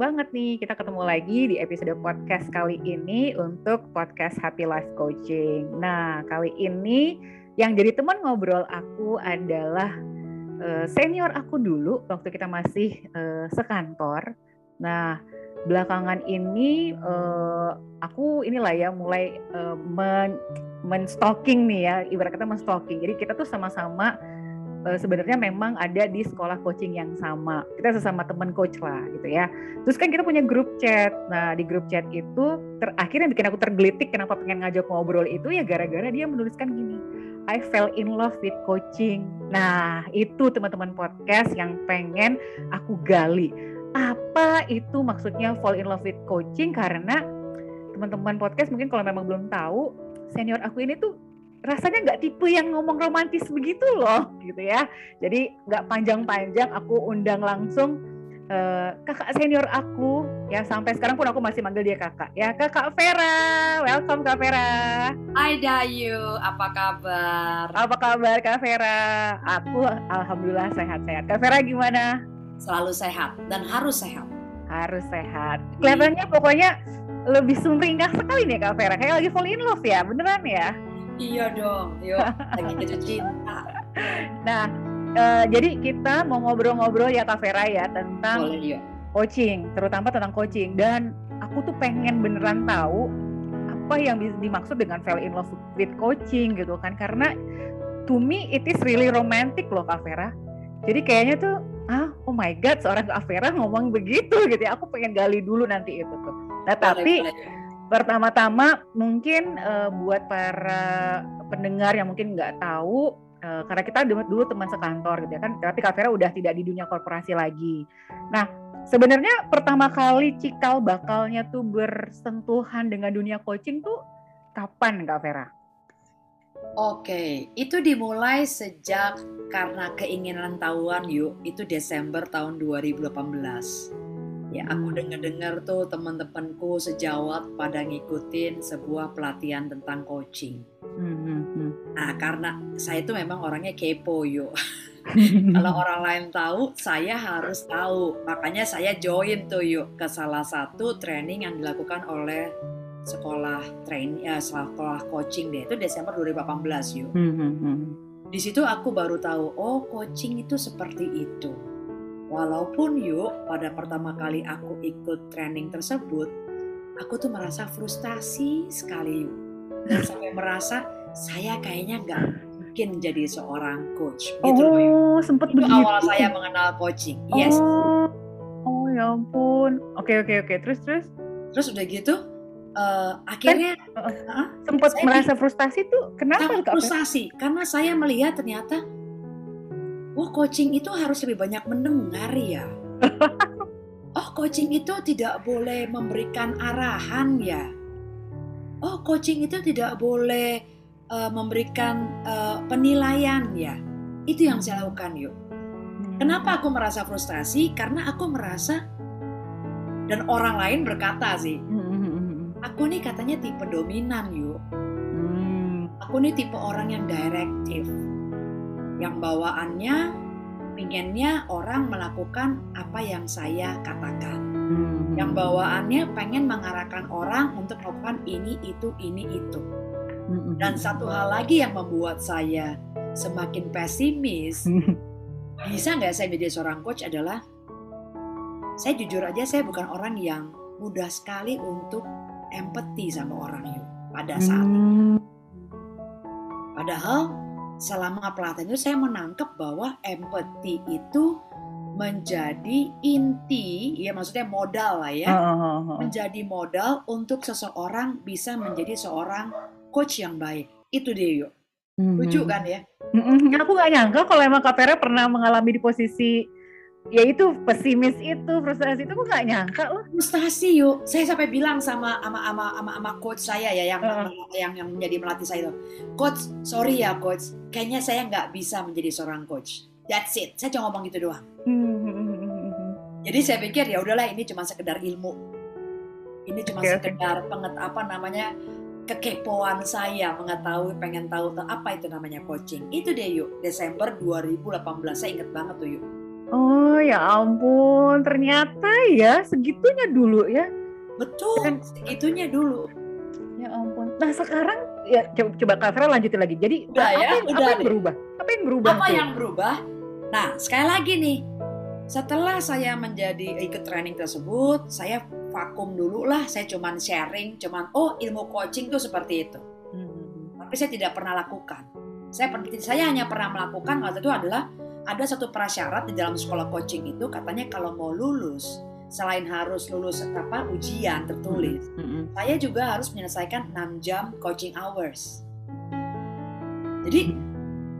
banget nih kita ketemu lagi di episode podcast kali ini untuk podcast Happy Life Coaching. Nah, kali ini yang jadi teman ngobrol aku adalah uh, senior aku dulu waktu kita masih uh, sekantor. Nah, belakangan ini uh, aku inilah ya mulai uh, men, men stalking nih ya, ibarat kata men stalking. Jadi kita tuh sama-sama uh, sebenarnya memang ada di sekolah coaching yang sama. Kita sesama teman coach lah gitu ya. Terus kan kita punya grup chat. Nah di grup chat itu terakhir yang bikin aku tergelitik kenapa pengen ngajak ngobrol itu ya gara-gara dia menuliskan gini. I fell in love with coaching. Nah itu teman-teman podcast yang pengen aku gali. Apa itu maksudnya fall in love with coaching? Karena teman-teman podcast mungkin kalau memang belum tahu, senior aku ini tuh rasanya nggak tipe yang ngomong romantis begitu loh gitu ya. Jadi nggak panjang-panjang aku undang langsung uh, kakak senior aku ya. Sampai sekarang pun aku masih manggil dia kakak ya. Kakak Vera welcome kak Vera. Hai Dayu apa kabar? Apa kabar kak Vera? Aku alhamdulillah sehat-sehat. Kak Vera gimana? Selalu sehat dan harus sehat. Harus sehat. Kelihatannya pokoknya lebih sumringah sekali nih kak Vera. Kayak lagi fall in love ya beneran ya Iya dong, yuk lagi jatuh cinta. Nah, uh, jadi kita mau ngobrol-ngobrol ya Kak Vera ya tentang Boleh, yuk. coaching, terutama tentang coaching. Dan aku tuh pengen beneran tahu apa yang dimaksud dengan fell in love with coaching gitu kan. Karena to me it is really romantic loh Kak Vera. Jadi kayaknya tuh, ah oh my god seorang Kak Vera ngomong begitu gitu ya. Aku pengen gali dulu nanti itu tuh. Nah boleh, tapi... Boleh Pertama-tama mungkin uh, buat para pendengar yang mungkin nggak tahu uh, karena kita dulu, dulu teman sekantor gitu ya kan, tapi Kak Vera udah tidak di dunia korporasi lagi. Nah, sebenarnya pertama kali cikal bakalnya tuh bersentuhan dengan dunia coaching tuh kapan Kak Vera? Oke, itu dimulai sejak karena keinginan tahuan yuk, itu Desember tahun 2018 ya aku dengar-dengar tuh teman-temanku sejawat pada ngikutin sebuah pelatihan tentang coaching. Mm-hmm. Nah karena saya itu memang orangnya kepo yuk. Kalau orang lain tahu, saya harus tahu. Makanya saya join tuh yuk ke salah satu training yang dilakukan oleh sekolah train ya sekolah coaching deh itu Desember 2018 yuk. Mm-hmm. Di situ aku baru tahu oh coaching itu seperti itu Walaupun yuk pada pertama kali aku ikut training tersebut, aku tuh merasa frustasi sekali yuk. Dan sampai merasa saya kayaknya nggak mungkin jadi seorang coach. Gitu oh, loh, sempat begitu. awal saya mengenal coaching. Yes. Oh, oh ya ampun. Oke oke oke. Terus terus. Terus udah gitu, uh, akhirnya kan, uh, uh, sempat merasa frustasi tuh. Kenapa? Frustasi karena saya melihat ternyata oh coaching itu harus lebih banyak mendengar ya. oh coaching itu tidak boleh memberikan arahan ya. Oh coaching itu tidak boleh uh, memberikan uh, penilaian ya. Itu yang saya lakukan yuk. Hmm. Kenapa aku merasa frustasi? Karena aku merasa dan orang lain berkata sih, hmm. aku nih katanya tipe dominan yuk. Hmm. Aku nih tipe orang yang direktif yang bawaannya pinginnya orang melakukan apa yang saya katakan. Hmm. Yang bawaannya pengen mengarahkan orang untuk melakukan ini, itu, ini, itu. Hmm. Dan satu hal lagi yang membuat saya semakin pesimis, bisa nggak saya menjadi seorang coach adalah saya jujur aja saya bukan orang yang mudah sekali untuk empati sama orang yuk pada saat hmm. itu. Padahal selama pelatihan itu saya menangkap bahwa empati itu menjadi inti, ya maksudnya modal lah ya, uh, uh, uh, menjadi modal untuk seseorang bisa menjadi seorang coach yang baik. Itu dia yuk. Lucu kan ya? Mm-hmm. Aku gak nyangka kalau emang Kak Vera pernah mengalami di posisi ya itu pesimis itu frustasi itu aku gak nyangka loh. Frustasi yuk. Saya sampai bilang sama ama ama ama, ama coach saya ya yang, uh. yang yang menjadi melatih saya itu. Coach sorry ya coach. Kayaknya saya nggak bisa menjadi seorang coach. That's it. Saya cuma ngomong gitu doang. Jadi saya pikir ya udahlah ini cuma sekedar ilmu. Ini cuma okay, sekedar okay. penget apa namanya kekepoan saya mengetahui pengen tahu apa itu namanya coaching. Itu deh yuk. Desember 2018 saya inget banget tuh yuk. Oh ya ampun, ternyata ya segitunya dulu ya. Betul, Dan- segitunya dulu. Ya ampun. Nah sekarang ya coba, coba Kak Vera lanjutin lagi. Jadi Udah apa, ya, yang, udah apa yang berubah? Apa yang berubah? Apa tuh? yang berubah? Nah, sekali lagi nih, setelah saya menjadi ikut training tersebut, saya vakum dulu lah. Saya cuman sharing, cuman oh ilmu coaching tuh seperti itu. Hmm. Tapi saya tidak pernah lakukan. Saya saya hanya pernah melakukan waktu itu adalah ada satu prasyarat di dalam sekolah coaching itu katanya kalau mau lulus selain harus lulus apa ujian tertulis, Hmm. saya juga harus menyelesaikan 6 jam coaching hours. Jadi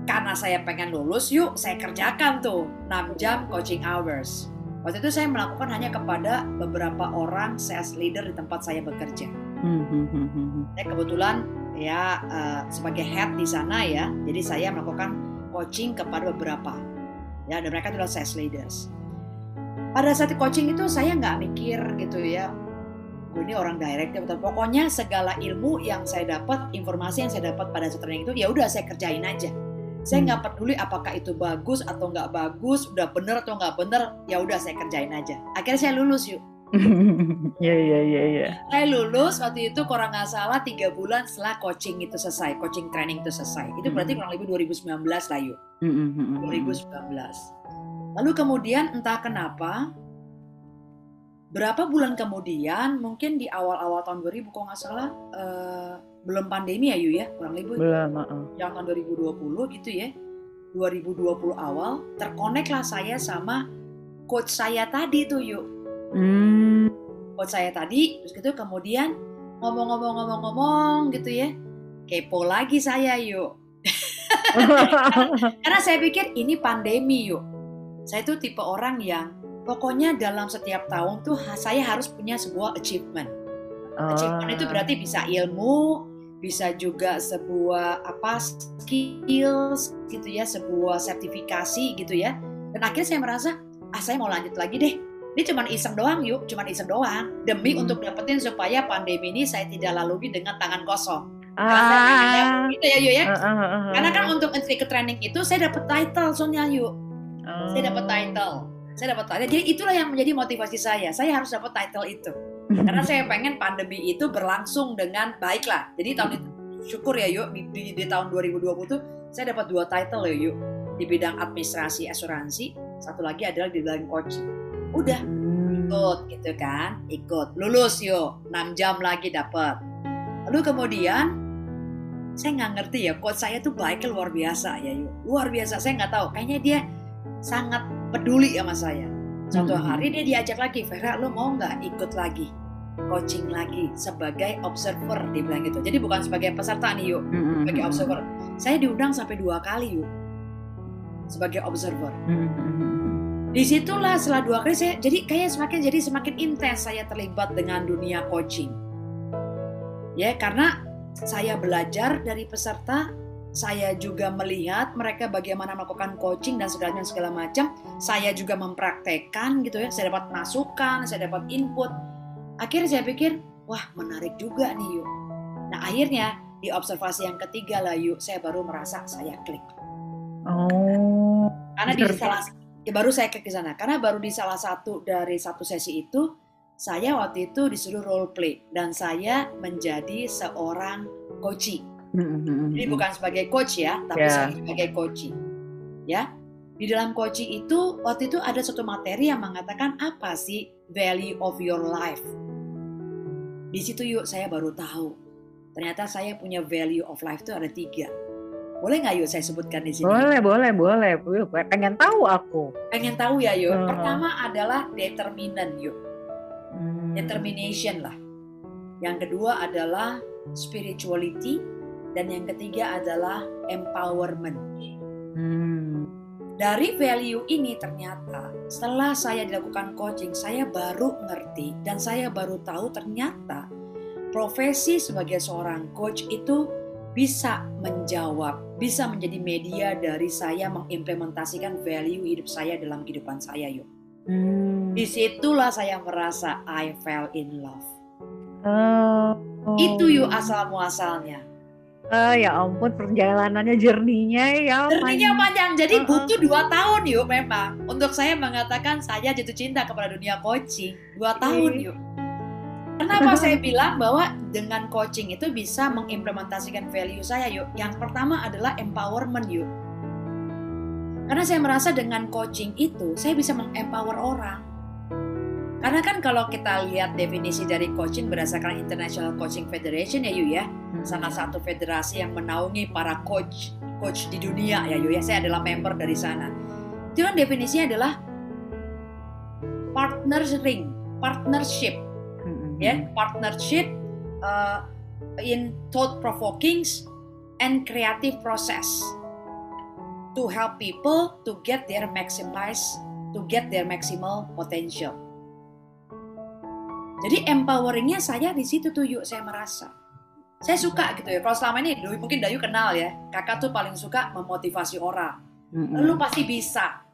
karena saya pengen lulus, yuk saya kerjakan tuh 6 jam coaching hours. Waktu itu saya melakukan hanya kepada beberapa orang sales leader di tempat saya bekerja. Hmm, hmm. Saya kebetulan ya eh, sebagai head di sana ya, jadi saya melakukan coaching kepada beberapa. Ya, dan mereka adalah sales leaders. Pada saat coaching itu saya nggak mikir gitu ya, "Oh, ini orang director. Betul. Pokoknya segala ilmu yang saya dapat, informasi yang saya dapat pada saat training itu, ya udah saya kerjain aja. Saya Hmm. nggak peduli apakah itu bagus atau nggak bagus, udah bener atau nggak bener, ya udah saya kerjain aja. Akhirnya saya lulus yuk. Iya iya iya iya. Saya lulus waktu itu kurang nggak salah tiga bulan setelah coaching itu selesai, coaching training itu selesai. Itu berarti kurang lebih 2019 lah yuk, Hmm, hmm, hmm, hmm. 2019. Lalu kemudian entah kenapa, berapa bulan kemudian, mungkin di awal-awal tahun 2000 kalau nggak salah, eh, belum pandemi ya yuk ya, kurang lebih Belum. uh-uh. yang tahun 2020 gitu ya, 2020 awal, terkonek lah saya sama coach saya tadi tuh yuk. Hmm. coach saya tadi terus gitu kemudian ngomong-ngomong-ngomong-ngomong gitu ya kepo lagi saya yuk. Karena saya pikir ini pandemi yuk. Saya tuh tipe orang yang pokoknya dalam setiap tahun tuh saya harus punya sebuah achievement. Achievement itu Ah. berarti bisa ilmu bisa juga sebuah apa skills gitu ya sebuah sertifikasi gitu ya. Dan akhirnya saya merasa ah saya mau lanjut lagi deh ini cuman iseng doang yuk cuman iseng doang demi Hmm. untuk dapetin supaya pandemi ini saya tidak lalui dengan tangan kosong Ah. dapet gitu ya yuk ya Uh, uh, uh, uh. karena kan untuk entry ke training itu saya dapat title soalnya yuk saya dapat Oh. title saya dapat title jadi itulah yang menjadi motivasi saya saya harus dapat title itu karena saya pengen pandemi itu berlangsung dengan baik lah. Jadi tahun itu syukur ya yuk di, di, di tahun 2020 tuh saya dapat dua title ya yuk di bidang administrasi asuransi, satu lagi adalah di bidang coaching. Udah ikut gitu kan, ikut lulus yuk 6 jam lagi dapat. Lalu kemudian saya nggak ngerti ya coach saya tuh baiknya luar biasa ya yuk. Luar biasa saya nggak tahu. Kayaknya dia sangat peduli sama saya. Suatu Hmm. hari dia diajak lagi Vera lo mau nggak ikut lagi? Coaching lagi sebagai observer dia bilang gitu. Jadi bukan sebagai peserta nih yuk. Hmm, sebagai hmm, observer. Saya diundang sampai dua kali yuk. Sebagai observer di situlah setelah dua kali saya jadi kayak semakin jadi semakin intens saya terlibat dengan dunia coaching. Ya karena saya belajar dari peserta saya juga melihat mereka bagaimana melakukan coaching dan segala segala macam. Saya juga mempraktekkan gitu ya saya dapat masukan saya dapat input. Akhirnya saya pikir wah menarik juga nih yuk nah akhirnya di observasi yang ketiga lah yuk saya baru merasa saya klik. Oh. karena di salah ya baru saya di sana karena baru di salah satu dari satu sesi itu saya waktu itu disuruh role play dan saya menjadi seorang coach. Hmm, hmm, hmm, Jadi hmm. bukan sebagai coach ya, tapi saya sebagai coach. Ya. Di dalam coaching itu waktu itu ada satu materi yang mengatakan apa sih value of your life. Di situ yuk saya baru tahu. Ternyata saya punya value of life itu ada tiga. Boleh nggak yuk saya sebutkan di sini? Boleh, boleh, boleh. Wih, Pengen tahu aku. Pengen tahu ya yuk. Hmm. Pertama adalah determinant yuk. Hmm. Determination lah. Yang kedua adalah spirituality dan yang ketiga adalah empowerment. Hmm. Dari value ini ternyata setelah saya dilakukan coaching, saya baru ngerti dan saya baru tahu ternyata profesi sebagai seorang coach itu bisa menjawab, bisa menjadi media dari saya mengimplementasikan value hidup saya dalam kehidupan saya yuk. Hmm. Di situlah saya merasa I fell in love. Oh. Itu yuk asal muasalnya. Uh, ya ampun perjalanannya jerninya ya jerninya panjang jadi uh -uh. butuh dua tahun yuk memang untuk saya mengatakan saya jatuh cinta kepada dunia coaching dua tahun yuk kenapa saya bilang bahwa dengan coaching itu bisa mengimplementasikan value saya yuk? Yang pertama adalah empowerment yuk. Karena saya merasa dengan coaching itu saya bisa mengempower orang. Karena kan kalau kita lihat definisi dari coaching berdasarkan International Coaching Federation ya Yu ya, salah satu federasi yang menaungi para coach coach di dunia ya Yu ya, saya adalah member dari sana. Itu kan definisinya adalah partnering, partnership, hmm. ya partnership uh, in thought provoking and creative process to help people to get their maximize to get their maximal potential. Jadi empoweringnya saya di situ tuh yuk saya merasa. Saya suka gitu ya. Kalau selama ini mungkin Dayu kenal ya, kakak tuh paling suka memotivasi orang. Mm-hmm. Lu pasti bisa.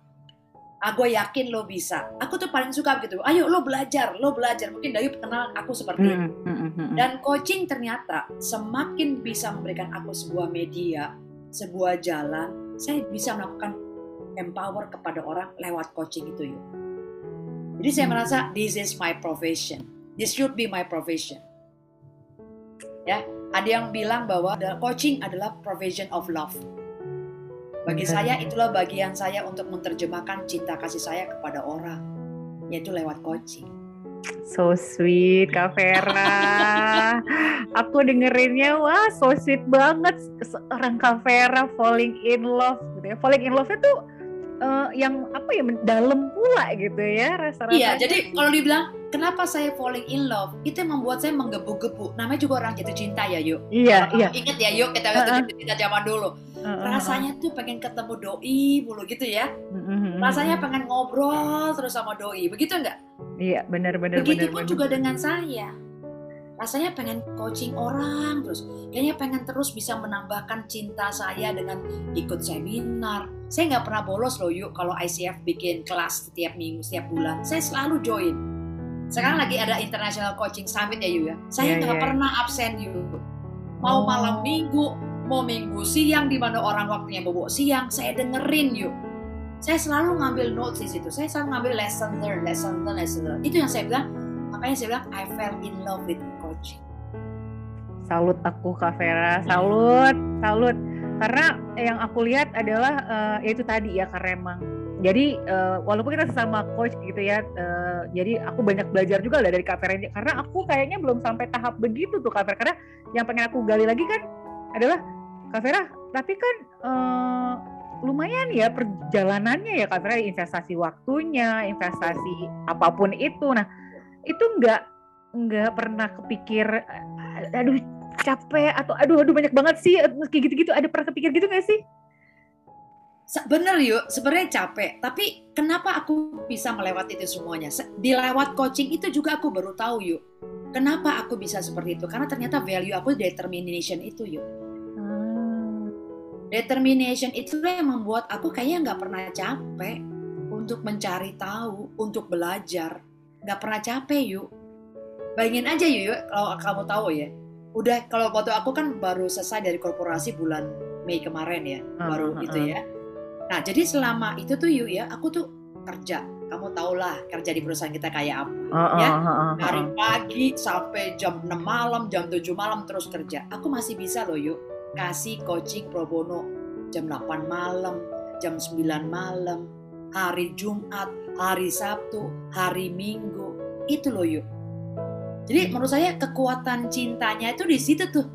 Aku ah, yakin lo bisa. Aku tuh paling suka gitu. Ayo lo belajar, lo belajar. Mungkin Dayu kenal aku seperti itu. Mm-hmm. Dan coaching ternyata semakin bisa memberikan aku sebuah media, sebuah jalan, saya bisa melakukan empower kepada orang lewat coaching itu yuk. Jadi saya merasa this is my profession This should be my profession. Ya, ada yang bilang bahwa coaching adalah provision of love. Bagi saya itulah bagian saya untuk menerjemahkan cinta kasih saya kepada orang, yaitu lewat coaching. So sweet, Kak Vera. Aku dengerinnya, wah so sweet banget. Seorang Kak Vera falling in love. Gitu ya. Falling in love itu uh, yang apa ya dalam pula gitu ya rasa-rasanya. Iya, jadi kalau dibilang kenapa saya falling in love itu yang membuat saya menggebu-gebu namanya juga orang jatuh cinta ya yuk iya iya ingat ya yuk kita jatuh cinta zaman dulu uh-uh. rasanya tuh pengen ketemu doi mulu gitu ya uh-uh. rasanya pengen ngobrol terus sama doi begitu enggak iya benar-benar begitu pun juga dengan saya rasanya pengen coaching orang terus kayaknya pengen terus bisa menambahkan cinta saya dengan ikut seminar saya nggak pernah bolos loh yuk kalau ICF bikin kelas setiap minggu setiap bulan saya selalu join sekarang lagi ada International Coaching Summit ya Yu ya. Saya iya, nggak yeah, yeah. pernah absen Yu. Mau oh. malam minggu, mau minggu siang di mana orang waktunya bobo siang, saya dengerin yuk. Saya selalu ngambil notes di situ. Saya selalu ngambil lesson learn, lesson learn, lesson learn. Itu yang saya bilang. Makanya saya bilang I fell in love with coaching. Salut aku Kak Vera, salut, salut. Karena yang aku lihat adalah uh, yaitu tadi ya karena emang jadi uh, walaupun kita sesama coach gitu ya uh, jadi aku banyak belajar juga lah dari Kak Vera ini karena aku kayaknya belum sampai tahap begitu tuh Kak Vera karena yang pengen aku gali lagi kan adalah Kak Vera tapi kan uh, lumayan ya perjalanannya ya Kak Vera. Investasi waktunya investasi apa pun itu. Nah itu nggak nggak pernah kepikir aduh capek atau aduh aduh banyak banget sih kayak gitu-gitu. Ada pernah kepikir gitu nggak sih? Bener yuk. Sebenarnya capek. Tapi kenapa aku bisa melewati itu semuanya? Di lewat coaching itu juga aku baru tahu yuk. Kenapa aku bisa seperti itu? Karena ternyata value aku determination itu yuk. Determination itu yang membuat aku kayaknya nggak pernah capek untuk mencari tahu untuk belajar. Nggak pernah capek yuk bayangin aja yuk, yuk kalau kamu tahu ya. Udah kalau waktu aku kan baru selesai dari korporasi bulan Mei kemarin ya uh, baru uh, itu ya. Nah, jadi selama itu tuh yuk ya, aku tuh kerja. Kamu tau lah kerja di perusahaan kita kayak apa. Uh, ya, dari pagi sampai jam 6 malam, jam 7 malam terus kerja. Aku masih bisa loh yuk kasih coaching pro bono jam 8 malam, jam 9 malam, hari Jumat, hari Sabtu, hari Minggu. Itu loh yuk. Jadi menurut saya kekuatan cintanya itu di situ tuh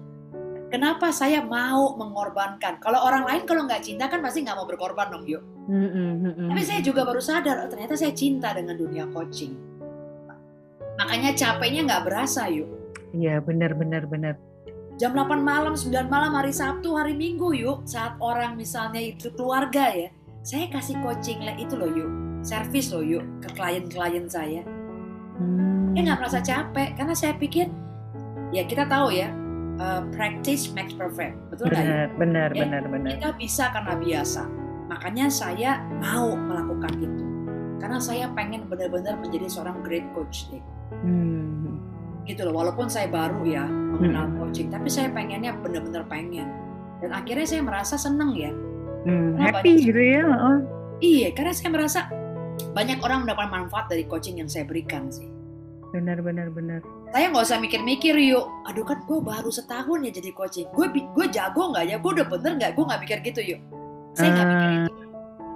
Kenapa saya mau mengorbankan? Kalau orang lain kalau nggak cinta kan pasti nggak mau berkorban dong, yuk. Mm-hmm. Tapi saya juga baru sadar, oh, ternyata saya cinta dengan dunia coaching. Makanya capeknya nggak berasa, yuk. Iya, benar, benar, benar. Jam 8 malam, 9 malam, hari Sabtu, hari Minggu, yuk. Saat orang misalnya itu keluarga ya, saya kasih coaching lah itu loh, yuk. Service loh, yuk, ke klien-klien saya. Hmm. Ya nggak merasa capek, karena saya pikir, ya kita tahu ya, uh, practice makes perfect. Betul nggak ya? Benar, ya? benar, benar. Kita bisa karena biasa. Makanya saya mau melakukan itu. Karena saya pengen benar-benar menjadi seorang great coach deh. Hmm. Gitu loh. Walaupun saya baru ya mengenal coaching, tapi saya pengennya benar-benar pengen. Dan akhirnya saya merasa seneng ya. Hmm, Kenapa happy gitu ya. heeh. Iya, karena saya merasa banyak orang mendapat manfaat dari coaching yang saya berikan sih. Benar benar benar. Saya nggak usah mikir-mikir yuk. Aduh kan gue baru setahun ya jadi coaching. Gue gue jago nggak ya? Gue udah bener nggak? Gue nggak mikir gitu yuk. Saya nggak mikir Ah, itu.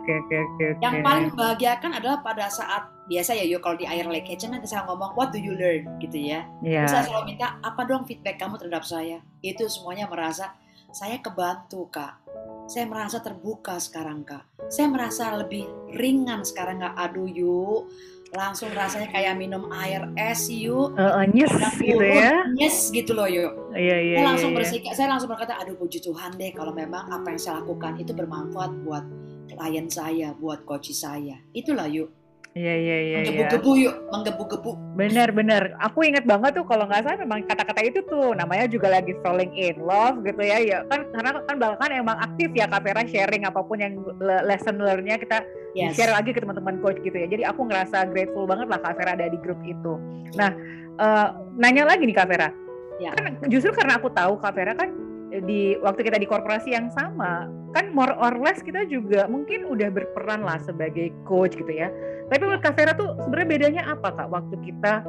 Oke oke oke. Yang paling membahagiakan adalah pada saat biasa ya yuk kalau di air lake kitchen nanti saya ngomong what do you learn gitu ya. Iya. Terus saya selalu minta apa dong feedback kamu terhadap saya. Itu semuanya merasa saya kebantu kak. Saya merasa terbuka sekarang kak. Saya merasa lebih ringan sekarang kak. Aduh yuk. Langsung rasanya kayak minum air es yuk. Heeh, nyes Udah gitu ya. Yes gitu loh yuk. Iya iya. saya langsung iya, iya. bersikap, saya langsung berkata, aduh puji Tuhan deh kalau memang apa yang saya lakukan itu bermanfaat buat klien saya, buat coach saya. Itulah yuk, Iya iya iya. iya. menggebu-gebu yuk, menggebu-gebu. Bener bener. Aku inget banget tuh kalau nggak salah memang kata-kata itu tuh namanya juga lagi falling in love gitu ya. Ya kan karena kan bahkan emang aktif ya Kak Vera sharing apa pun yang le- lesson learn-nya kita Yes. share lagi ke teman-teman coach gitu ya. Jadi aku ngerasa grateful banget lah Kak Vera ada di grup itu. Nah, eh, nanya lagi nih Kak Vera. Ya. Kan justru karena aku tahu Kak Vera kan di waktu kita di korporasi yang sama, kan more or less kita juga mungkin udah berperan lah sebagai coach gitu ya. Tapi menurut Kak Vera tuh sebenarnya bedanya apa Kak waktu kita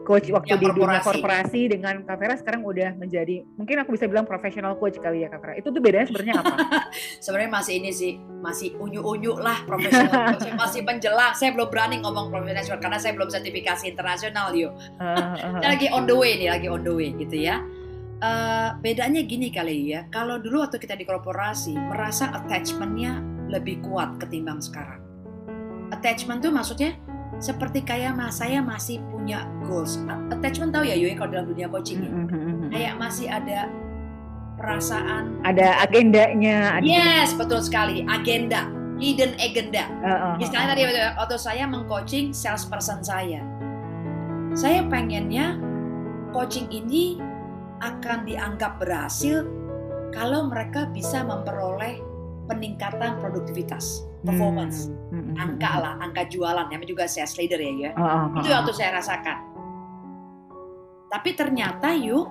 coach waktu Yang di dunia korporasi. korporasi dengan Kak Vera sekarang udah menjadi mungkin aku bisa bilang professional coach kali ya Kak Vera. Itu tuh bedanya sebenarnya apa? Sebenarnya masih ini sih, masih unyu-unyu lah profesional coach. masih menjelang. Saya belum berani ngomong profesional karena saya belum sertifikasi internasional yuk. Saya lagi on the way nih, lagi on the way gitu ya. Eh, bedanya gini kali ya, kalau dulu waktu kita di korporasi merasa attachmentnya lebih kuat ketimbang sekarang. Attachment tuh maksudnya seperti kayak mas saya masih punya goals. Attachment tahu ya Yui kalau dalam dunia coaching ya? mm, mm, mm, mm. kayak masih ada perasaan. Ada agendanya, ada Yes, betul sekali. Agenda, hidden agenda. Eh, eh. Misalnya tadi waktu saya mengcoaching salesperson saya, saya pengennya coaching ini akan dianggap berhasil kalau mereka bisa memperoleh peningkatan produktivitas, performance, Hmm, mm, mm, mm. angka lah, angka jualan, namanya juga sales leader ya, ya. Oh, oh, Itu waktu saya rasakan. Tapi ternyata yuk,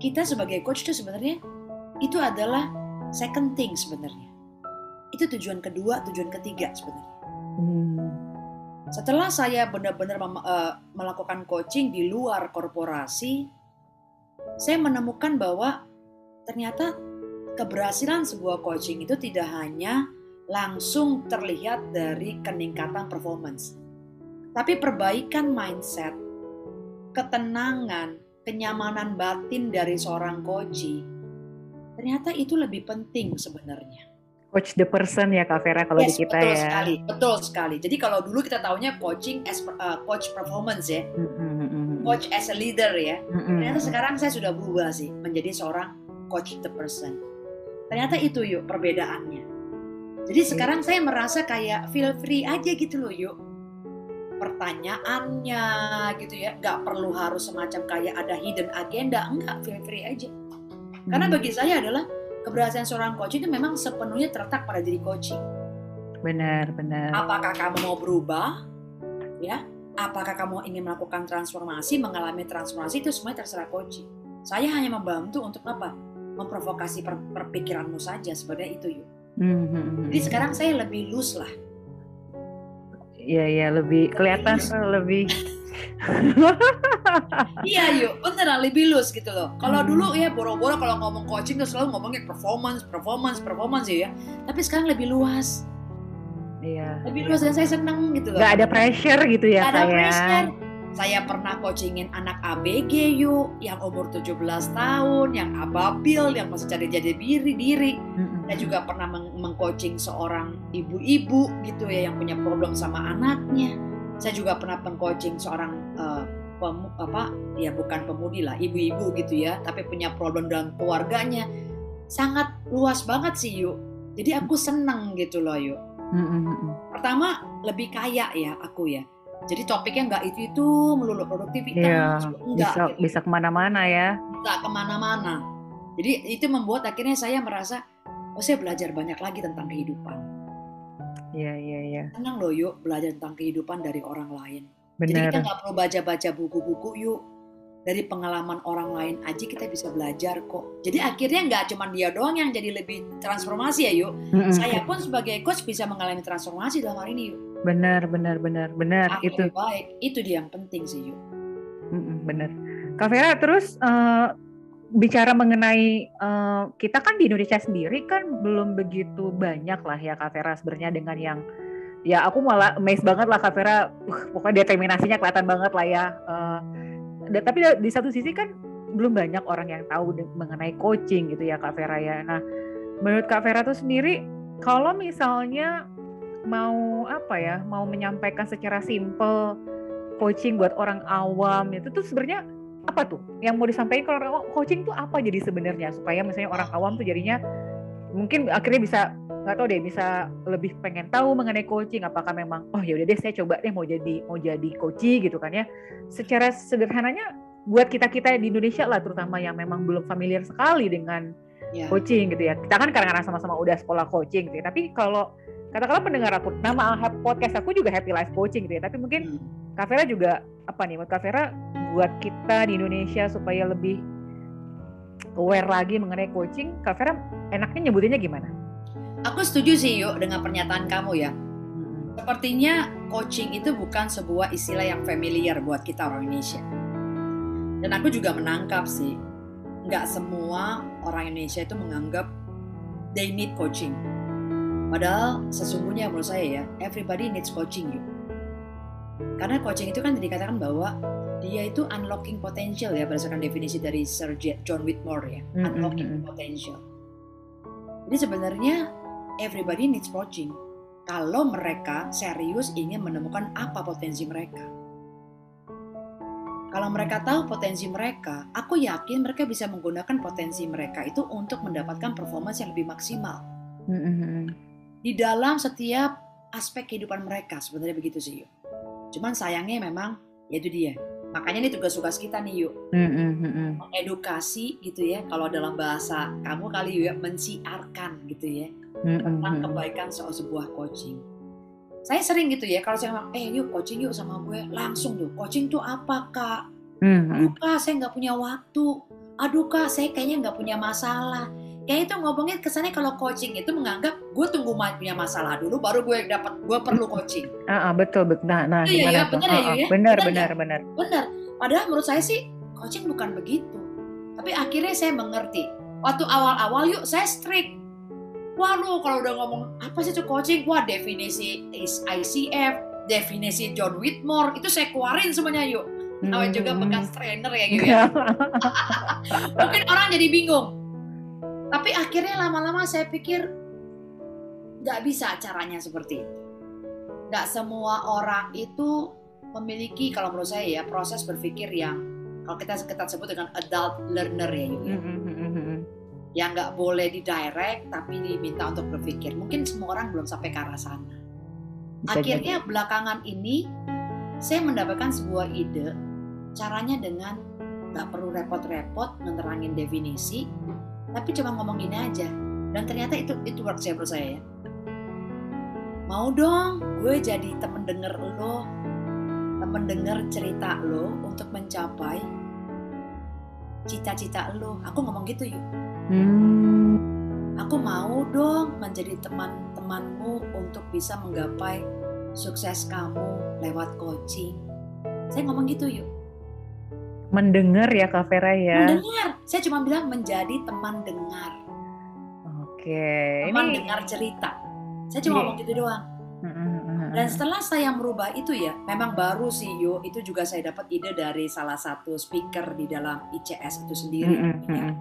kita sebagai coach itu sebenarnya itu adalah second thing sebenarnya. Itu tujuan kedua, tujuan ketiga sebenarnya. Hmm. Setelah saya benar-benar eh, melakukan coaching di luar korporasi, saya menemukan bahwa ternyata keberhasilan sebuah coaching itu tidak hanya langsung terlihat dari peningkatan performance, tapi perbaikan mindset, ketenangan, kenyamanan batin dari seorang coach. Ternyata itu lebih penting sebenarnya. Coach the person ya Kak Vera kalau Yes, di kita betul ya. sekali, betul sekali. Jadi kalau dulu kita taunya coaching as uh, coach performance ya, Mm, mm, mm, mm. coach as a leader ya. Mm, mm, Ternyata sekarang saya sudah berubah sih menjadi seorang coach the person. Ternyata itu yuk perbedaannya. Jadi sekarang saya merasa kayak feel free aja gitu loh yuk. Pertanyaannya gitu ya, nggak perlu harus semacam kayak ada hidden agenda, enggak feel free aja. Karena Hmm, bagi saya adalah keberhasilan seorang coach itu memang sepenuhnya terletak pada diri coaching. benar benar. Apakah kamu mau berubah? Ya, apakah kamu ingin melakukan transformasi, mengalami transformasi itu semuanya terserah coaching. Saya hanya membantu untuk apa? Memprovokasi per- perpikiranmu saja sebenarnya itu yuk. Hmm, hmm, hmm. Jadi sekarang saya lebih loose lah. Iya iya lebih kelihatan Yes. lebih. Iya yuk, beneran lebih loose gitu loh. Kalau Hmm. dulu ya boro-boro kalau ngomong coaching tuh selalu ngomongnya performance, performance, performance ya. Tapi sekarang lebih luas, Iya. lebih luas dan saya seneng gitu loh. Gak ada pressure gitu ya Gak ada saya. pressure. Saya pernah coachingin anak ABG yuk, yang umur 17 tahun, yang ababil, yang masih cari jadi diri diri. Saya juga pernah meng- mengcoaching seorang ibu-ibu gitu ya yang punya problem sama anaknya. Saya juga pernah mengcoaching seorang eh, pemu- apa ya bukan pemudi lah, ibu-ibu gitu ya, tapi punya problem dalam keluarganya. Sangat luas banget sih yuk. Jadi aku seneng gitu loh yuk. Pertama lebih kaya ya aku ya. Jadi topiknya nggak itu itu melulu produktivitas, Iya, enggak bisa gitu. bisa ke mana-mana ya. nggak ke mana-mana. Jadi itu membuat akhirnya saya merasa, oh saya belajar banyak lagi tentang kehidupan. Iya iya iya. Senang loh yuk belajar tentang kehidupan dari orang lain. Jadi Benar. kita nggak perlu baca-baca buku-buku yuk. dari pengalaman orang lain aja kita bisa belajar kok. Jadi akhirnya nggak cuma dia doang yang jadi lebih transformasi ya yuk. Mm-mm. Saya pun sebagai coach bisa mengalami transformasi dalam hari ini yuk. Benar, benar, benar, benar itu. baik. Itu dia yang penting sih yuk. Mm-mm, benar. Kak Vera, terus eh, bicara mengenai eh, kita kan di Indonesia sendiri kan belum begitu banyak lah ya Kak Vera sebenarnya dengan yang ya aku malah amazed banget lah Kak Vera. Uh, pokoknya determinasinya kelihatan banget lah ya. Eh, da- tapi da- di satu sisi kan belum banyak orang yang tahu mengenai coaching gitu ya Kak Vera ya. Nah, menurut Kak Vera tuh sendiri kalau misalnya mau apa ya, mau menyampaikan secara simple coaching buat orang awam itu tuh sebenarnya apa tuh? Yang mau disampaikan kalau orang awam, coaching tuh apa jadi sebenarnya? Supaya misalnya orang awam tuh jadinya mungkin akhirnya bisa nggak tahu deh bisa lebih pengen tahu mengenai coaching. Apakah memang oh ya udah deh saya coba deh mau jadi mau jadi coaching gitu kan ya. Secara sederhananya buat kita kita di Indonesia lah terutama yang memang belum familiar sekali dengan Ya. coaching gitu ya. Kita kan kadang-kadang sama-sama udah sekolah coaching gitu ya. Tapi kalau katakanlah pendengar aku nama podcast aku juga Happy Life Coaching gitu ya. Tapi mungkin Hmm. Kak Vera juga apa nih buat Kak Vera buat kita di Indonesia supaya lebih aware lagi mengenai coaching Kak Vera enaknya nyebutinnya gimana? Aku setuju sih yuk dengan pernyataan kamu ya. Sepertinya coaching itu bukan sebuah istilah yang familiar buat kita orang Indonesia. Dan aku juga menangkap sih, nggak semua orang Indonesia itu menganggap they need coaching. Padahal sesungguhnya menurut saya ya, everybody needs coaching yuk. Karena coaching itu kan dikatakan bahwa dia itu unlocking potential ya berdasarkan definisi dari Sir John Whitmore ya, Mm, mm, unlocking potential. Jadi sebenarnya everybody needs coaching kalau mereka serius ingin menemukan apa potensi mereka. Kalau mereka tahu potensi mereka, aku yakin mereka bisa menggunakan potensi mereka itu untuk mendapatkan performance yang lebih maksimal Mm-mm. di dalam setiap aspek kehidupan mereka. Sebenarnya begitu sih, yuk. Cuman sayangnya memang ya itu dia. Makanya ini tugas-tugas kita nih, yuk. Mm-mm. Mengedukasi gitu ya. Kalau dalam bahasa kamu kali yuk, ya, mensiarkan gitu ya. Mm-mm. tentang kebaikan soal sebuah coaching. Saya sering gitu ya, kalau saya ngomong, eh yuk coaching yuk sama gue, langsung tuh, coaching tuh apa kak? Mm-mm. Aduh kak, saya nggak punya waktu. Aduh kak, saya kayaknya nggak punya masalah. Kayak itu ngomongnya kesannya kalau coaching itu menganggap gue tunggu punya masalah dulu, baru gue dapat, gue perlu coaching. Ah, ah, betul betul. Nah, nah Iya, gimana iya, tuh? bener ya, Ah, ah, Yu, ya? Benar, Bener benar, benar. Bener, padahal menurut saya sih coaching bukan begitu. Tapi akhirnya saya mengerti. Waktu awal-awal yuk saya strict. Wah lu kalau udah ngomong apa sih itu coaching? Wah definisi is ICF, definisi John Whitmore itu saya keluarin semuanya yuk. Namanya juga Mm-mm. bekas trainer ya gitu ya. Mungkin orang jadi bingung. Tapi akhirnya lama-lama saya pikir nggak bisa caranya seperti itu. Nggak semua orang itu memiliki kalau menurut saya ya proses berpikir yang kalau kita kita sebut dengan adult learner ya Yu, ya. Mm-mm. yang nggak boleh didirect tapi diminta untuk berpikir. Mungkin semua orang belum sampai ke arah sana. Akhirnya belakangan ini saya mendapatkan sebuah ide caranya dengan nggak perlu repot-repot menerangin definisi, tapi cuma ngomong gini aja. Dan ternyata itu itu work saya menurut saya ya. Mau dong gue jadi temen denger lo, temen denger cerita lo untuk mencapai cita-cita lo. Aku ngomong gitu yuk. Hmm. Aku mau dong menjadi teman-temanmu untuk bisa menggapai sukses kamu lewat coaching. Saya ngomong gitu yuk. Mendengar ya Kak Vera ya. Mendengar. Saya cuma bilang menjadi teman dengar. Oke. Teman Ini dengar cerita. Saya cuma Iya. ngomong gitu doang. Mm-mm. Dan setelah saya merubah itu ya, memang baru sih yo, itu juga saya dapat ide dari salah satu speaker di dalam ICS itu sendiri. Ya.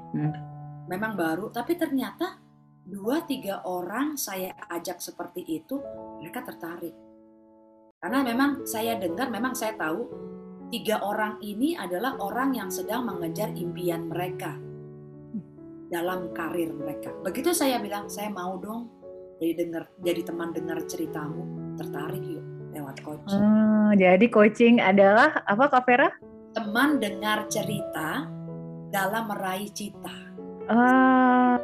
Memang baru, tapi ternyata dua tiga orang saya ajak seperti itu, mereka tertarik. Karena memang saya dengar, memang saya tahu tiga orang ini adalah orang yang sedang mengejar impian mereka dalam karir mereka. Begitu saya bilang, saya mau dong jadi dengar, jadi teman dengar ceritamu, tertarik yuk lewat coaching. Ah, jadi coaching adalah apa Kak Vera? Teman dengar cerita dalam meraih cita Ah,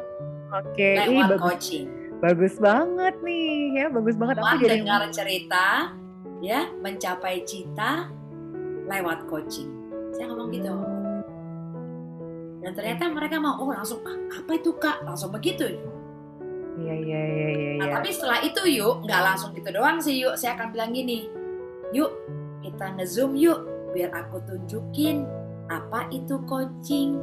oke. Ih, lewat bagus, coaching. bagus banget nih ya, bagus banget. Aku Teman jadi dengar cerita, ya mencapai cita lewat coaching. Saya ngomong gitu. Dan ternyata mereka mau, oh langsung, ah, apa itu kak? Langsung begitu. Iya, iya, iya, iya. Nah, iya. tapi setelah itu yuk, nggak langsung gitu doang sih yuk. Saya akan bilang gini, yuk kita nge-zoom yuk, biar aku tunjukin apa itu coaching.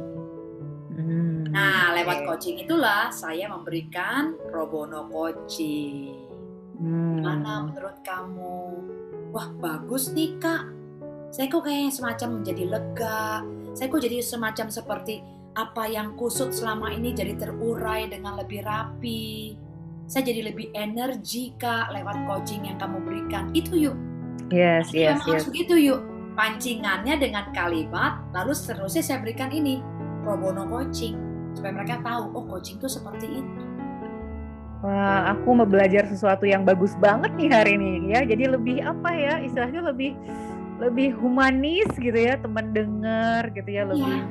Hmm, Nah, lewat coaching itulah saya memberikan pro bono coaching. Hmm. Mana menurut kamu? Wah, bagus nih kak. Saya kok kayaknya semacam menjadi lega. Saya kok jadi semacam seperti apa yang kusut selama ini jadi terurai dengan lebih rapi. Saya jadi lebih energi kak lewat coaching yang kamu berikan. Itu yuk. Yes, yes, Memang yes. harus begitu yuk. Pancingannya dengan kalimat, lalu seterusnya saya berikan ini pro bono coaching supaya mereka tahu oh coaching itu seperti itu. Wah, aku mau belajar sesuatu yang bagus banget nih hari ini ya. Jadi lebih apa ya? Istilahnya lebih lebih humanis gitu ya, teman dengar gitu ya, lebih Iya.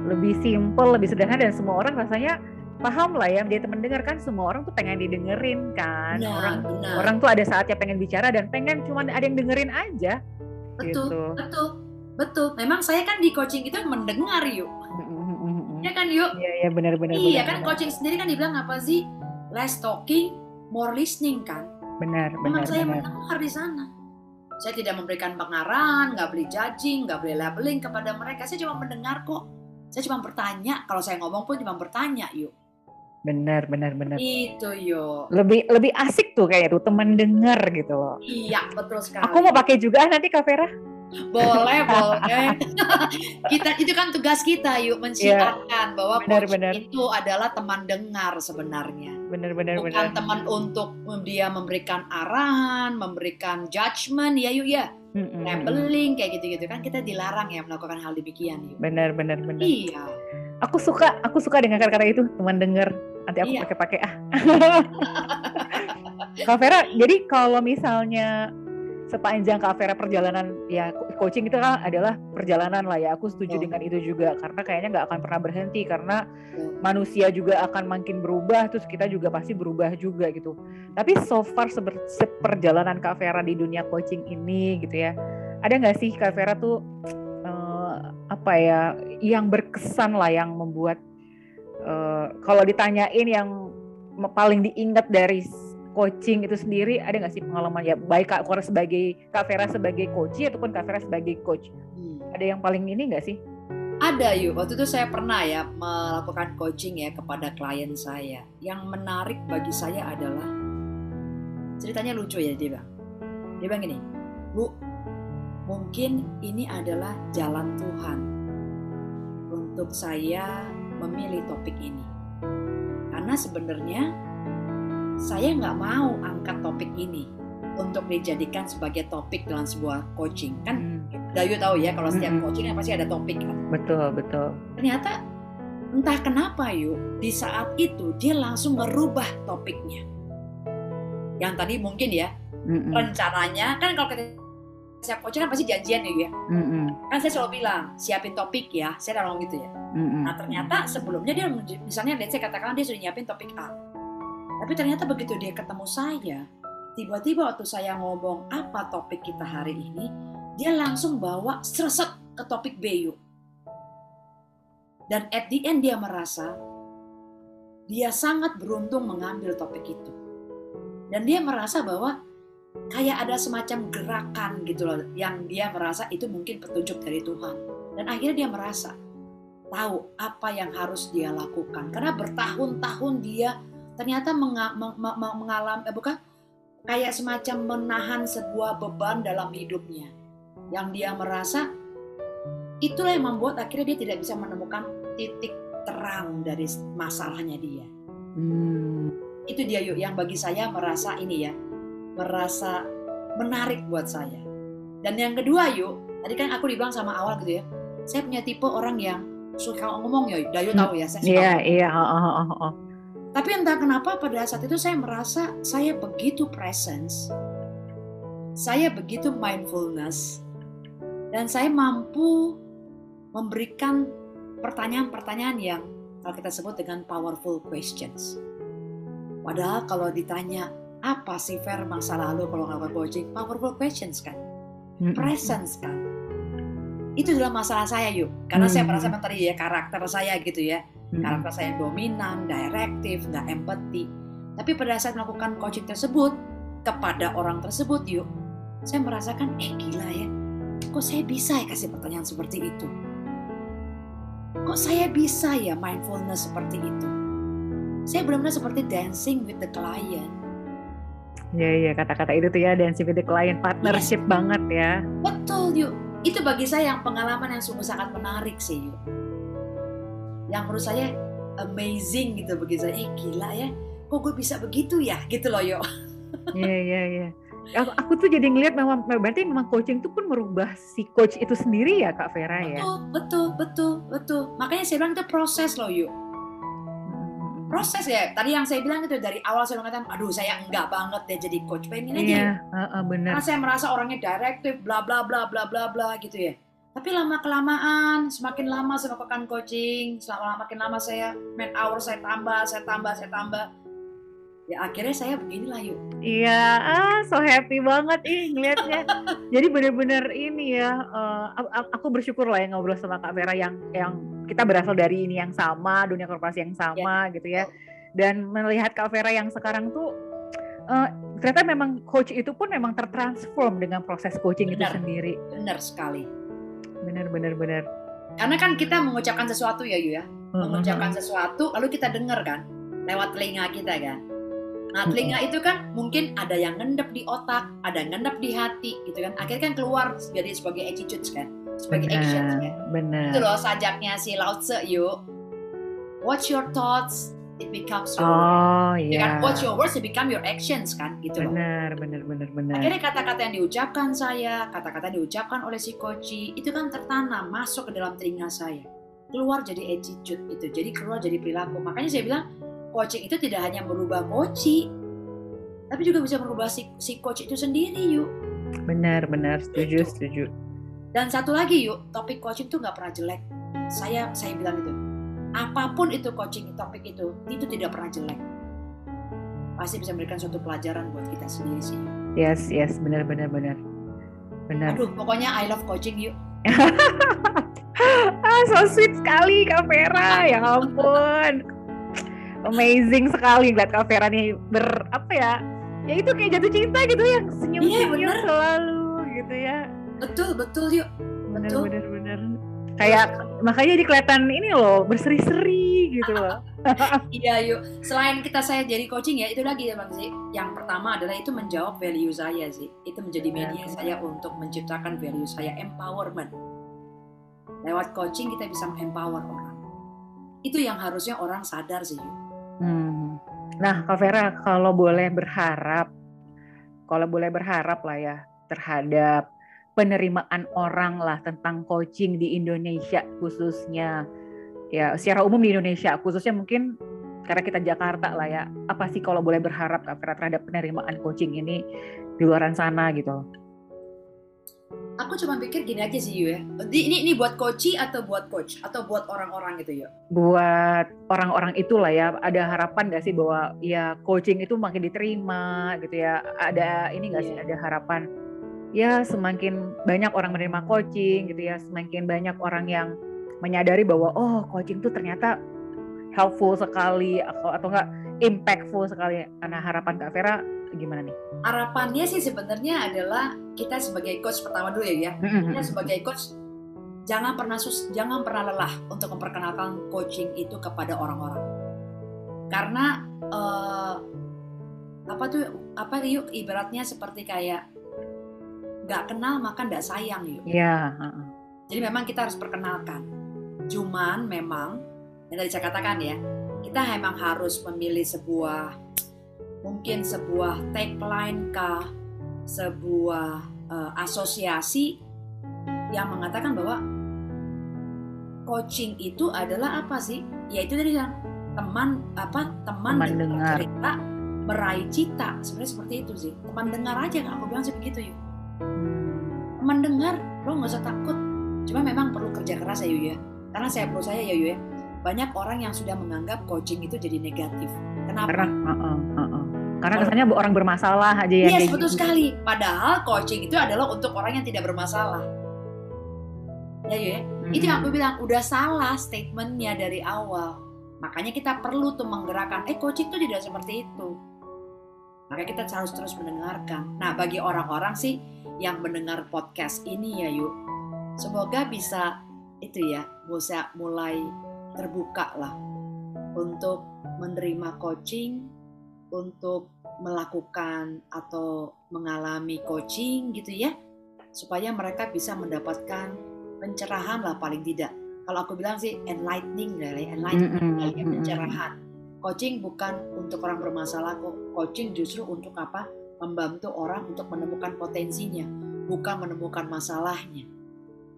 lebih simple, lebih sederhana dan semua orang rasanya paham lah ya. Dia teman dengar kan semua orang tuh pengen didengerin kan. Benar, orang benar. orang tuh ada saatnya pengen bicara dan pengen cuman ada yang dengerin aja betul, gitu. betul, betul. Memang saya kan di coaching itu mendengar yuk. Ya kan yuk. Iya, iya benar-benar. Iya kan coaching sendiri kan dibilang apa sih? Less talking, more listening kan. Benar, Memang benar, saya benar. mendengar di sana. Saya tidak memberikan pengarahan, nggak beli judging, nggak beli labeling kepada mereka. Saya cuma mendengar kok. Saya cuma bertanya. Kalau saya ngomong pun cuma bertanya yuk. Benar, benar, benar. Itu yuk. Lebih lebih asik tuh kayak tuh teman dengar gitu loh. Iya betul sekali. Aku mau pakai juga nanti Kak Vera. Boleh, boleh. kita itu kan tugas kita yuk mensiarkan bahwa Benar, benar. itu adalah teman dengar sebenarnya. Benar, benar, Bukan benar. teman untuk dia memberikan arahan, memberikan judgement ya yuk ya, Mm-mm. labeling kayak gitu-gitu kan kita dilarang ya melakukan hal demikian yuk. Benar, benar, benar. Iya. Aku suka, aku suka dengan kata-kata itu teman dengar. Nanti aku Iya. pakai-pakai ah. Kak Vera, jadi kalau misalnya sepanjang Kak Vera perjalanan ya coaching itu kan adalah perjalanan lah ya. Aku setuju Oh. dengan itu juga karena kayaknya nggak akan pernah berhenti karena manusia juga akan makin berubah terus kita juga pasti berubah juga gitu. Tapi so far seber- seperjalanan Kak Vera di dunia coaching ini gitu ya. Ada nggak sih Kak Vera tuh eh, apa ya yang berkesan lah yang membuat eh, kalau ditanyain yang paling diingat dari coaching itu sendiri ada nggak sih pengalaman ya baik Kak Vera sebagai Kak Vera sebagai coach ataupun Kak Vera sebagai coach Hmm. ada yang paling ini nggak sih? Ada yuk, waktu itu saya pernah ya melakukan coaching ya kepada klien saya. Yang menarik bagi saya adalah ceritanya lucu ya dia bilang. Dia bilang gini, Bu, mungkin ini adalah jalan Tuhan untuk saya memilih topik ini. Karena sebenarnya saya nggak mau angkat topik ini untuk dijadikan sebagai topik dalam sebuah coaching. Kan Hmm, Dayu tahu ya kalau setiap Mm-mm. coaching kan pasti ada topik kan betul betul. ternyata entah kenapa yuk di saat itu dia langsung merubah topiknya yang tadi mungkin ya Mm-mm, rencananya kan kalau kita siap coaching kan pasti janjian ya ya mm-mm, kan saya selalu bilang siapin topik ya saya udah ngomong gitu ya mm-mm. nah ternyata sebelumnya dia misalnya let's say katakan dia sudah nyiapin topik A tapi ternyata begitu dia ketemu saya tiba-tiba waktu saya ngomong apa topik kita hari ini dia langsung bawa serset ke topik B yuk dan at the end dia merasa dia sangat beruntung mengambil topik itu. Dan dia merasa bahwa kayak ada semacam gerakan gitu loh yang dia merasa itu mungkin petunjuk dari Tuhan. Dan akhirnya dia merasa tahu apa yang harus dia lakukan. Karena bertahun-tahun dia ternyata menga- meng- meng- meng- mengalami eh, bukan kayak semacam menahan sebuah beban dalam hidupnya yang dia merasa itulah yang membuat akhirnya dia tidak bisa menemukan titik terang dari masalahnya dia Hmm, itu dia yuk yang bagi saya merasa ini ya merasa menarik buat saya dan yang kedua yuk tadi kan aku dibilang sama awal gitu ya saya punya tipe orang yang suka ngomong ya Dayu tahu ya saya suka Iya ngomong. iya. oh, oh, oh. Tapi entah kenapa pada saat itu saya merasa saya begitu presence. Saya begitu mindfulness. Dan saya mampu memberikan pertanyaan-pertanyaan yang kalau kita sebut dengan powerful questions. Padahal kalau ditanya apa sih Fer masa lalu kalau ngelakuin coaching, powerful questions kan, presence kan. itu adalah masalah saya yuk. Karena saya Hmm. merasa memang tadi ya karakter saya gitu ya Mm-mm. karakter saya yang dominan direktif nggak empati tapi pada saat melakukan coaching tersebut kepada orang tersebut yuk saya merasakan eh gila ya kok saya bisa ya kasih pertanyaan seperti itu kok saya bisa ya mindfulness seperti itu saya benar-benar seperti dancing with the client Iya iya kata-kata itu tuh ya dancing with the client partnership banget ya. Betul yuk. Itu bagi saya yang pengalaman yang sungguh sangat menarik sih yuk. Yang menurut saya amazing gitu bagi saya. Eh gila ya, kok gue bisa begitu ya gitu loh yuk. Iya iya iya. Aku, aku tuh jadi ngeliat memang berarti memang coaching itu pun merubah si coach itu sendiri ya Kak Vera ya. Betul, betul, betul, betul. Makanya saya bilang itu proses loh yuk. Proses ya. Tadi yang saya bilang itu dari awal saya mengatakan, aduh saya enggak banget ya jadi coach. Pengen aja. Iya, heeh, benar. Karena saya merasa orangnya direktif, bla bla bla bla bla bla gitu ya. Tapi lama kelamaan, semakin lama saya melakukan coaching, selama makin lama saya man hour saya tambah, saya tambah, saya tambah. Ya akhirnya saya beginilah yuk. Iya, ah so happy banget ih ngelihatnya. Jadi bener-bener ini ya, a- aku bersyukur lah ya ngobrol sama Kak Vera yang yang kita berasal dari ini yang sama, dunia korporasi yang sama gitu ya. Dan melihat Kak Vera yang sekarang tuh eh, ternyata memang coach itu pun memang tertransform dengan proses coaching itu Benar. sendiri. Benar sekali. Bener-bener bener. Karena kan kita mengucapkan sesuatu ya Yu ya. Mengucapkan sesuatu lalu kita dengar kan lewat telinga kita kan. Nah telinga itu kan mungkin ada yang ngendep di otak, ada yang ngendep di hati gitu kan. Akhirnya kan keluar jadi sebagai attitudes kan, sebagai actions kan. Benar, Itu benar. loh sajaknya si Lao Tse yuk. Watch your thoughts, it becomes your. Oh Ya kan? iya. Watch your words, it become your actions kan, gitu loh. Benar, benar, benar, benar. Akhirnya kata-kata yang diucapkan saya, kata-kata yang diucapkan oleh si koci, itu kan tertanam, masuk ke dalam telinga saya. Keluar jadi attitude itu, jadi keluar jadi perilaku. Makanya saya bilang, coaching itu tidak hanya merubah koci, tapi juga bisa merubah si, si coach itu sendiri yuk. Benar, benar. Setuju, Itu. setuju. Dan satu lagi yuk, topik coaching itu nggak pernah jelek. Saya saya bilang itu, apa pun itu coaching topik itu, itu tidak pernah jelek. Pasti bisa memberikan suatu pelajaran buat kita sendiri sih. Yes, yes, benar, benar, benar. Benar. Aduh, pokoknya I love coaching yuk. ah, so sweet sekali Kak Vera. Ya ampun. Amazing sekali lihat Kak Vera nih ber apa ya? Ya itu kayak jatuh cinta gitu yang senyum-senyum Iya, bener. selalu gitu ya. Betul, betul yuk. Benar, Betul. benar, benar. Kayak makanya jadi kelihatan ini loh berseri-seri gitu loh. Iya yuk. Selain kita saya jadi coaching ya, itu lagi ya Bang Zi. Yang pertama adalah itu menjawab value saya sih. Itu menjadi media Benar. saya untuk menciptakan value saya empowerment. Lewat coaching kita bisa empower orang. Itu yang harusnya orang sadar sih. Yuk. Hmm. Nah, Kak Vera, kalau boleh berharap, kalau boleh berharap lah ya terhadap penerimaan orang lah tentang coaching di Indonesia khususnya, ya secara umum di Indonesia khususnya mungkin karena kita Jakarta lah ya. Apa sih kalau boleh berharap terhadap penerimaan coaching ini di luaran sana gitu? Aku cuma pikir gini aja sih Yu ya. Ini ini buat coach atau buat coach atau buat orang-orang gitu ya. Buat orang-orang itulah ya, ada harapan nggak sih bahwa ya coaching itu makin diterima gitu ya? Ada ini nggak sih Iya. ada harapan ya semakin banyak orang menerima coaching gitu ya, semakin banyak orang yang menyadari bahwa oh coaching itu ternyata helpful sekali atau atau enggak impactful sekali. Karena harapan Kak Vera gimana nih? Harapannya sih sebenarnya adalah kita sebagai coach pertama dulu ya. ya. Kita sebagai coach jangan pernah sus, jangan pernah lelah untuk memperkenalkan coaching itu kepada orang-orang. Karena eh, apa tuh apa yuk ibaratnya seperti kayak nggak kenal maka nggak sayang yuk. Ya, heeh. Jadi memang kita harus perkenalkan. Cuman memang yang tadi saya katakan ya, kita memang harus memilih sebuah mungkin sebuah tagline kah, sebuah eh, asosiasi yang mengatakan bahwa coaching itu adalah apa sih? Yaitu dari yang teman apa teman, Teman dengar cerita meraih cita sebenarnya seperti itu sih teman dengar aja kan aku bilang sih begitu yuk Hmm. teman dengar lo nggak usah takut cuma memang perlu kerja keras ya Yu ya karena saya menurut saya ya Yu ya banyak orang yang sudah menganggap coaching itu jadi negatif Karena kenapa heeh, heeh. Karena kesannya orang bermasalah aja yang Yes betul gitu. sekali padahal coaching itu adalah untuk orang yang tidak bermasalah Ya ya, Mm-mm. itu yang aku bilang udah salah statementnya dari awal. Makanya kita perlu tuh menggerakkan. Eh coaching tuh tidak seperti itu. Maka kita harus terus mendengarkan. Nah bagi orang-orang sih yang mendengar podcast ini ya yuk, semoga bisa itu ya, bisa mulai terbuka lah untuk menerima coaching, untuk melakukan atau mengalami coaching gitu ya, supaya mereka bisa mendapatkan pencerahan lah paling tidak. Kalau aku bilang sih enlightening lah, ya, enlightening Mm-mm, lah, ya, pencerahan. Coaching bukan untuk orang bermasalah kok. Coaching justru untuk apa? Membantu orang untuk menemukan potensinya, bukan menemukan masalahnya.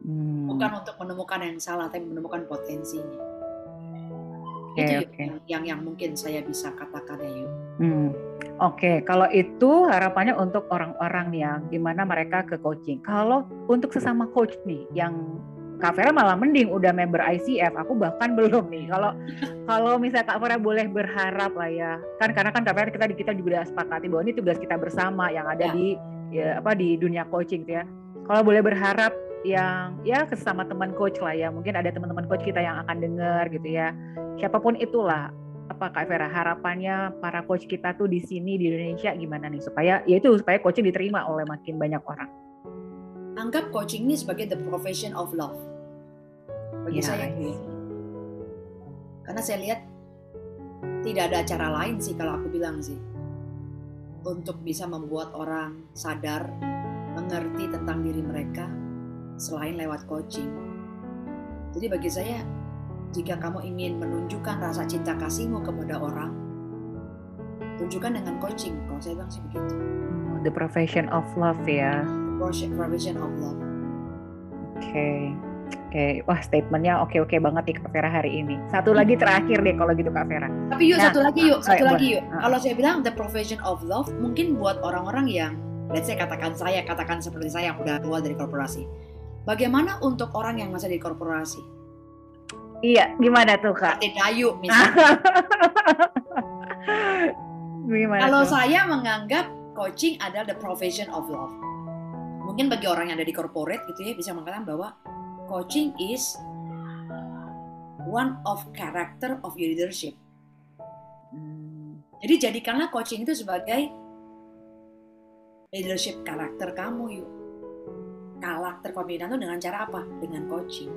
Hmm. Bukan untuk menemukan yang salah, tapi menemukan potensinya. Oke, itu oke. yang, yang yang mungkin saya bisa katakan ya yuk. Hmm. Oke, kalau itu harapannya untuk orang-orang yang di mana mereka ke coaching. Kalau untuk sesama coach nih, yang Kak Vera malah mending udah member ICF, aku bahkan belum nih. Kalau kalau misalnya Kak Vera boleh berharap lah ya, kan karena kan Kak Vera kita kita juga sepakati bahwa ini tugas kita bersama yang ada Ya. di ya, apa di dunia coaching gitu ya. Kalau boleh berharap yang ya sesama teman coach lah ya, mungkin ada teman-teman coach kita yang akan dengar gitu ya. Siapa pun itulah, apa Kak Vera harapannya para coach kita tuh di sini di Indonesia gimana nih supaya ya itu supaya coaching diterima oleh makin banyak orang. Anggap coaching ini sebagai the profession of love. Bagi Ya, saya gitu. Karena saya lihat tidak ada cara lain sih kalau aku bilang sih untuk bisa membuat orang sadar mengerti tentang diri mereka selain lewat coaching. Jadi bagi saya jika kamu ingin menunjukkan rasa cinta kasihmu kepada orang tunjukkan dengan coaching. Kalau saya bilang sih begitu. Hmm, The profession of love ya. Profession of love. Oke. Oke, wah statementnya oke-oke banget nih Kak Vera hari ini. Satu lagi terakhir deh kalau gitu Kak Vera. Tapi yuk Nah, satu lagi yuk, ah, satu ayo, lagi yuk. ah. Kalau saya bilang the profession of love mungkin buat orang-orang yang let's say katakan saya, katakan seperti saya yang udah keluar dari korporasi. Bagaimana untuk orang yang masih di korporasi? Iya, gimana tuh Kak? Seperti Dayu misalnya. gimana Kalau tuh? saya menganggap coaching adalah the profession of love. Mungkin bagi orang yang ada di corporate gitu ya bisa mengatakan bahwa coaching is one of character of your leadership. Hmm, Jadi jadikanlah coaching itu sebagai leadership karakter kamu yuk. Karakter pemimpinan itu dengan cara apa? Dengan coaching.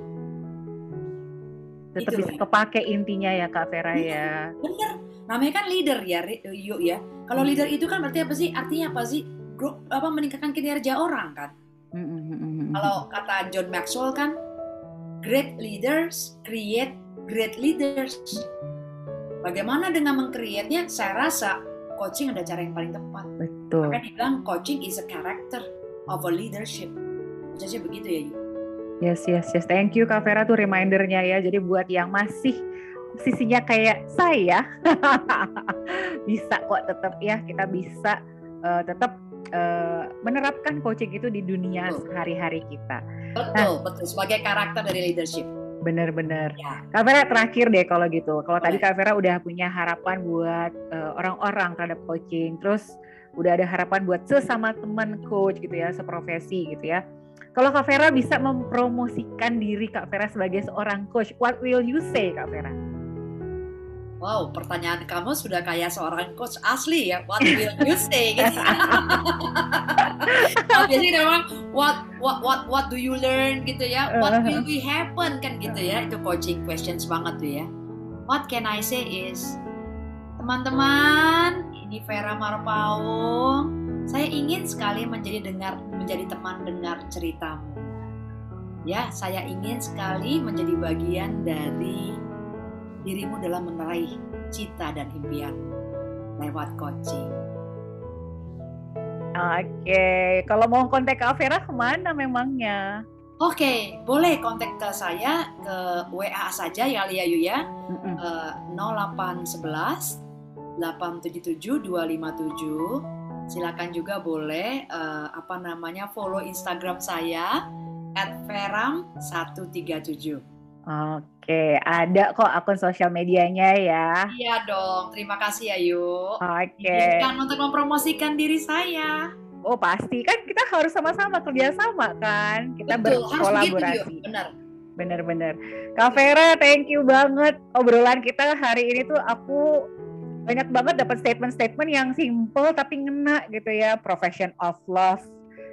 tetap Itu bisa loh. kepake intinya ya Kak Vera ya. Bener. Namanya kan leader ya, yuk ya. Kalau Hmm. leader itu kan berarti apa sih? Artinya apa sih? Gru- apa meningkatkan kinerja orang kan? Hmm, hmm, hmm, Kalau kata John Maxwell kan, great leaders create great leaders. Bagaimana dengan meng-create-nya? Saya rasa coaching ada cara yang paling tepat. betul. Makanya dibilang coaching is a character of a leadership. Jadi begitu ya, Yu. Yes, yes, yes. Thank you Kak Vera tuh remindernya ya. Jadi buat yang masih sisinya kayak saya, bisa kok tetap ya kita bisa eh, tetap eh, menerapkan coaching itu di dunia sehari-hari kita. Betul, betul. Sebagai karakter dari leadership. Bener-bener. Ya. Kak Vera terakhir deh kalau gitu. Kalau tadi. Kak Vera udah punya harapan buat eh, orang-orang terhadap coaching, terus udah ada harapan buat sesama teman coach gitu ya, seprofesi gitu ya. Kalau Kak Vera bisa mempromosikan diri Kak Vera sebagai seorang coach, what will you say Kak Vera? Wow, pertanyaan kamu sudah kayak seorang coach asli ya. What will you say? Gitu. Kalau biasanya memang what what what what do you learn gitu ya? What will be happen kan gitu ya? Itu coaching questions banget tuh ya. What can I say is teman-teman, ini Vera Marpaung. Saya ingin sekali menjadi dengar menjadi teman dengar ceritamu. Ya, saya ingin sekali menjadi bagian dari dirimu dalam meraih cita dan impian lewat coaching. Oke, kalau mau kontak Kak Vera ke mana memangnya? Oke, boleh kontak ke saya ke WA saja ya Lia Yu ya. Mm-mm. Eh, 0811 877 257. Silakan juga boleh eh, apa namanya follow Instagram saya @veram137. Oke, ada kok akun sosial medianya ya. Iya dong, terima kasih ya Yu. Oke. Izinkan untuk mempromosikan diri saya. Oh pasti kan kita harus sama-sama kerjasama kan, kita Betul, berkolaborasi. Yo. Benar. Bener-bener. Kak Vera, thank you banget obrolan kita hari ini tuh aku banyak banget dapat statement-statement yang simple tapi ngena gitu ya, profession of love,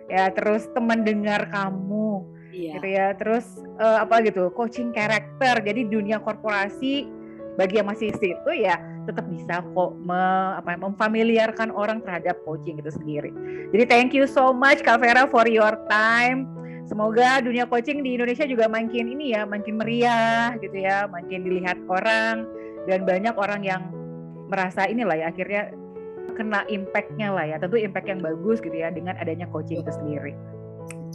ya terus teman dengar kamu, Iya. gitu ya, terus eh, apa gitu, coaching karakter. Jadi dunia korporasi bagi yang masih situ ya tetap bisa kok me- apa, memfamiliarkan orang terhadap coaching itu sendiri. Jadi thank you so much Kak Vera for your time. Semoga dunia coaching di Indonesia juga makin ini ya, makin meriah gitu ya, makin dilihat orang dan banyak orang yang merasa inilah ya akhirnya kena impact-nya lah ya. Tentu impact yang bagus gitu ya dengan adanya coaching itu sendiri.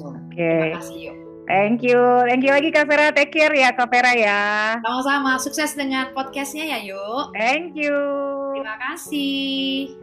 Oke. Terima kasih, Yo. Thank you. Thank you lagi Kak Vera. Take care ya Kak Vera ya. Sama-sama, sukses dengan podcastnya ya, Yo. Thank you. Terima kasih.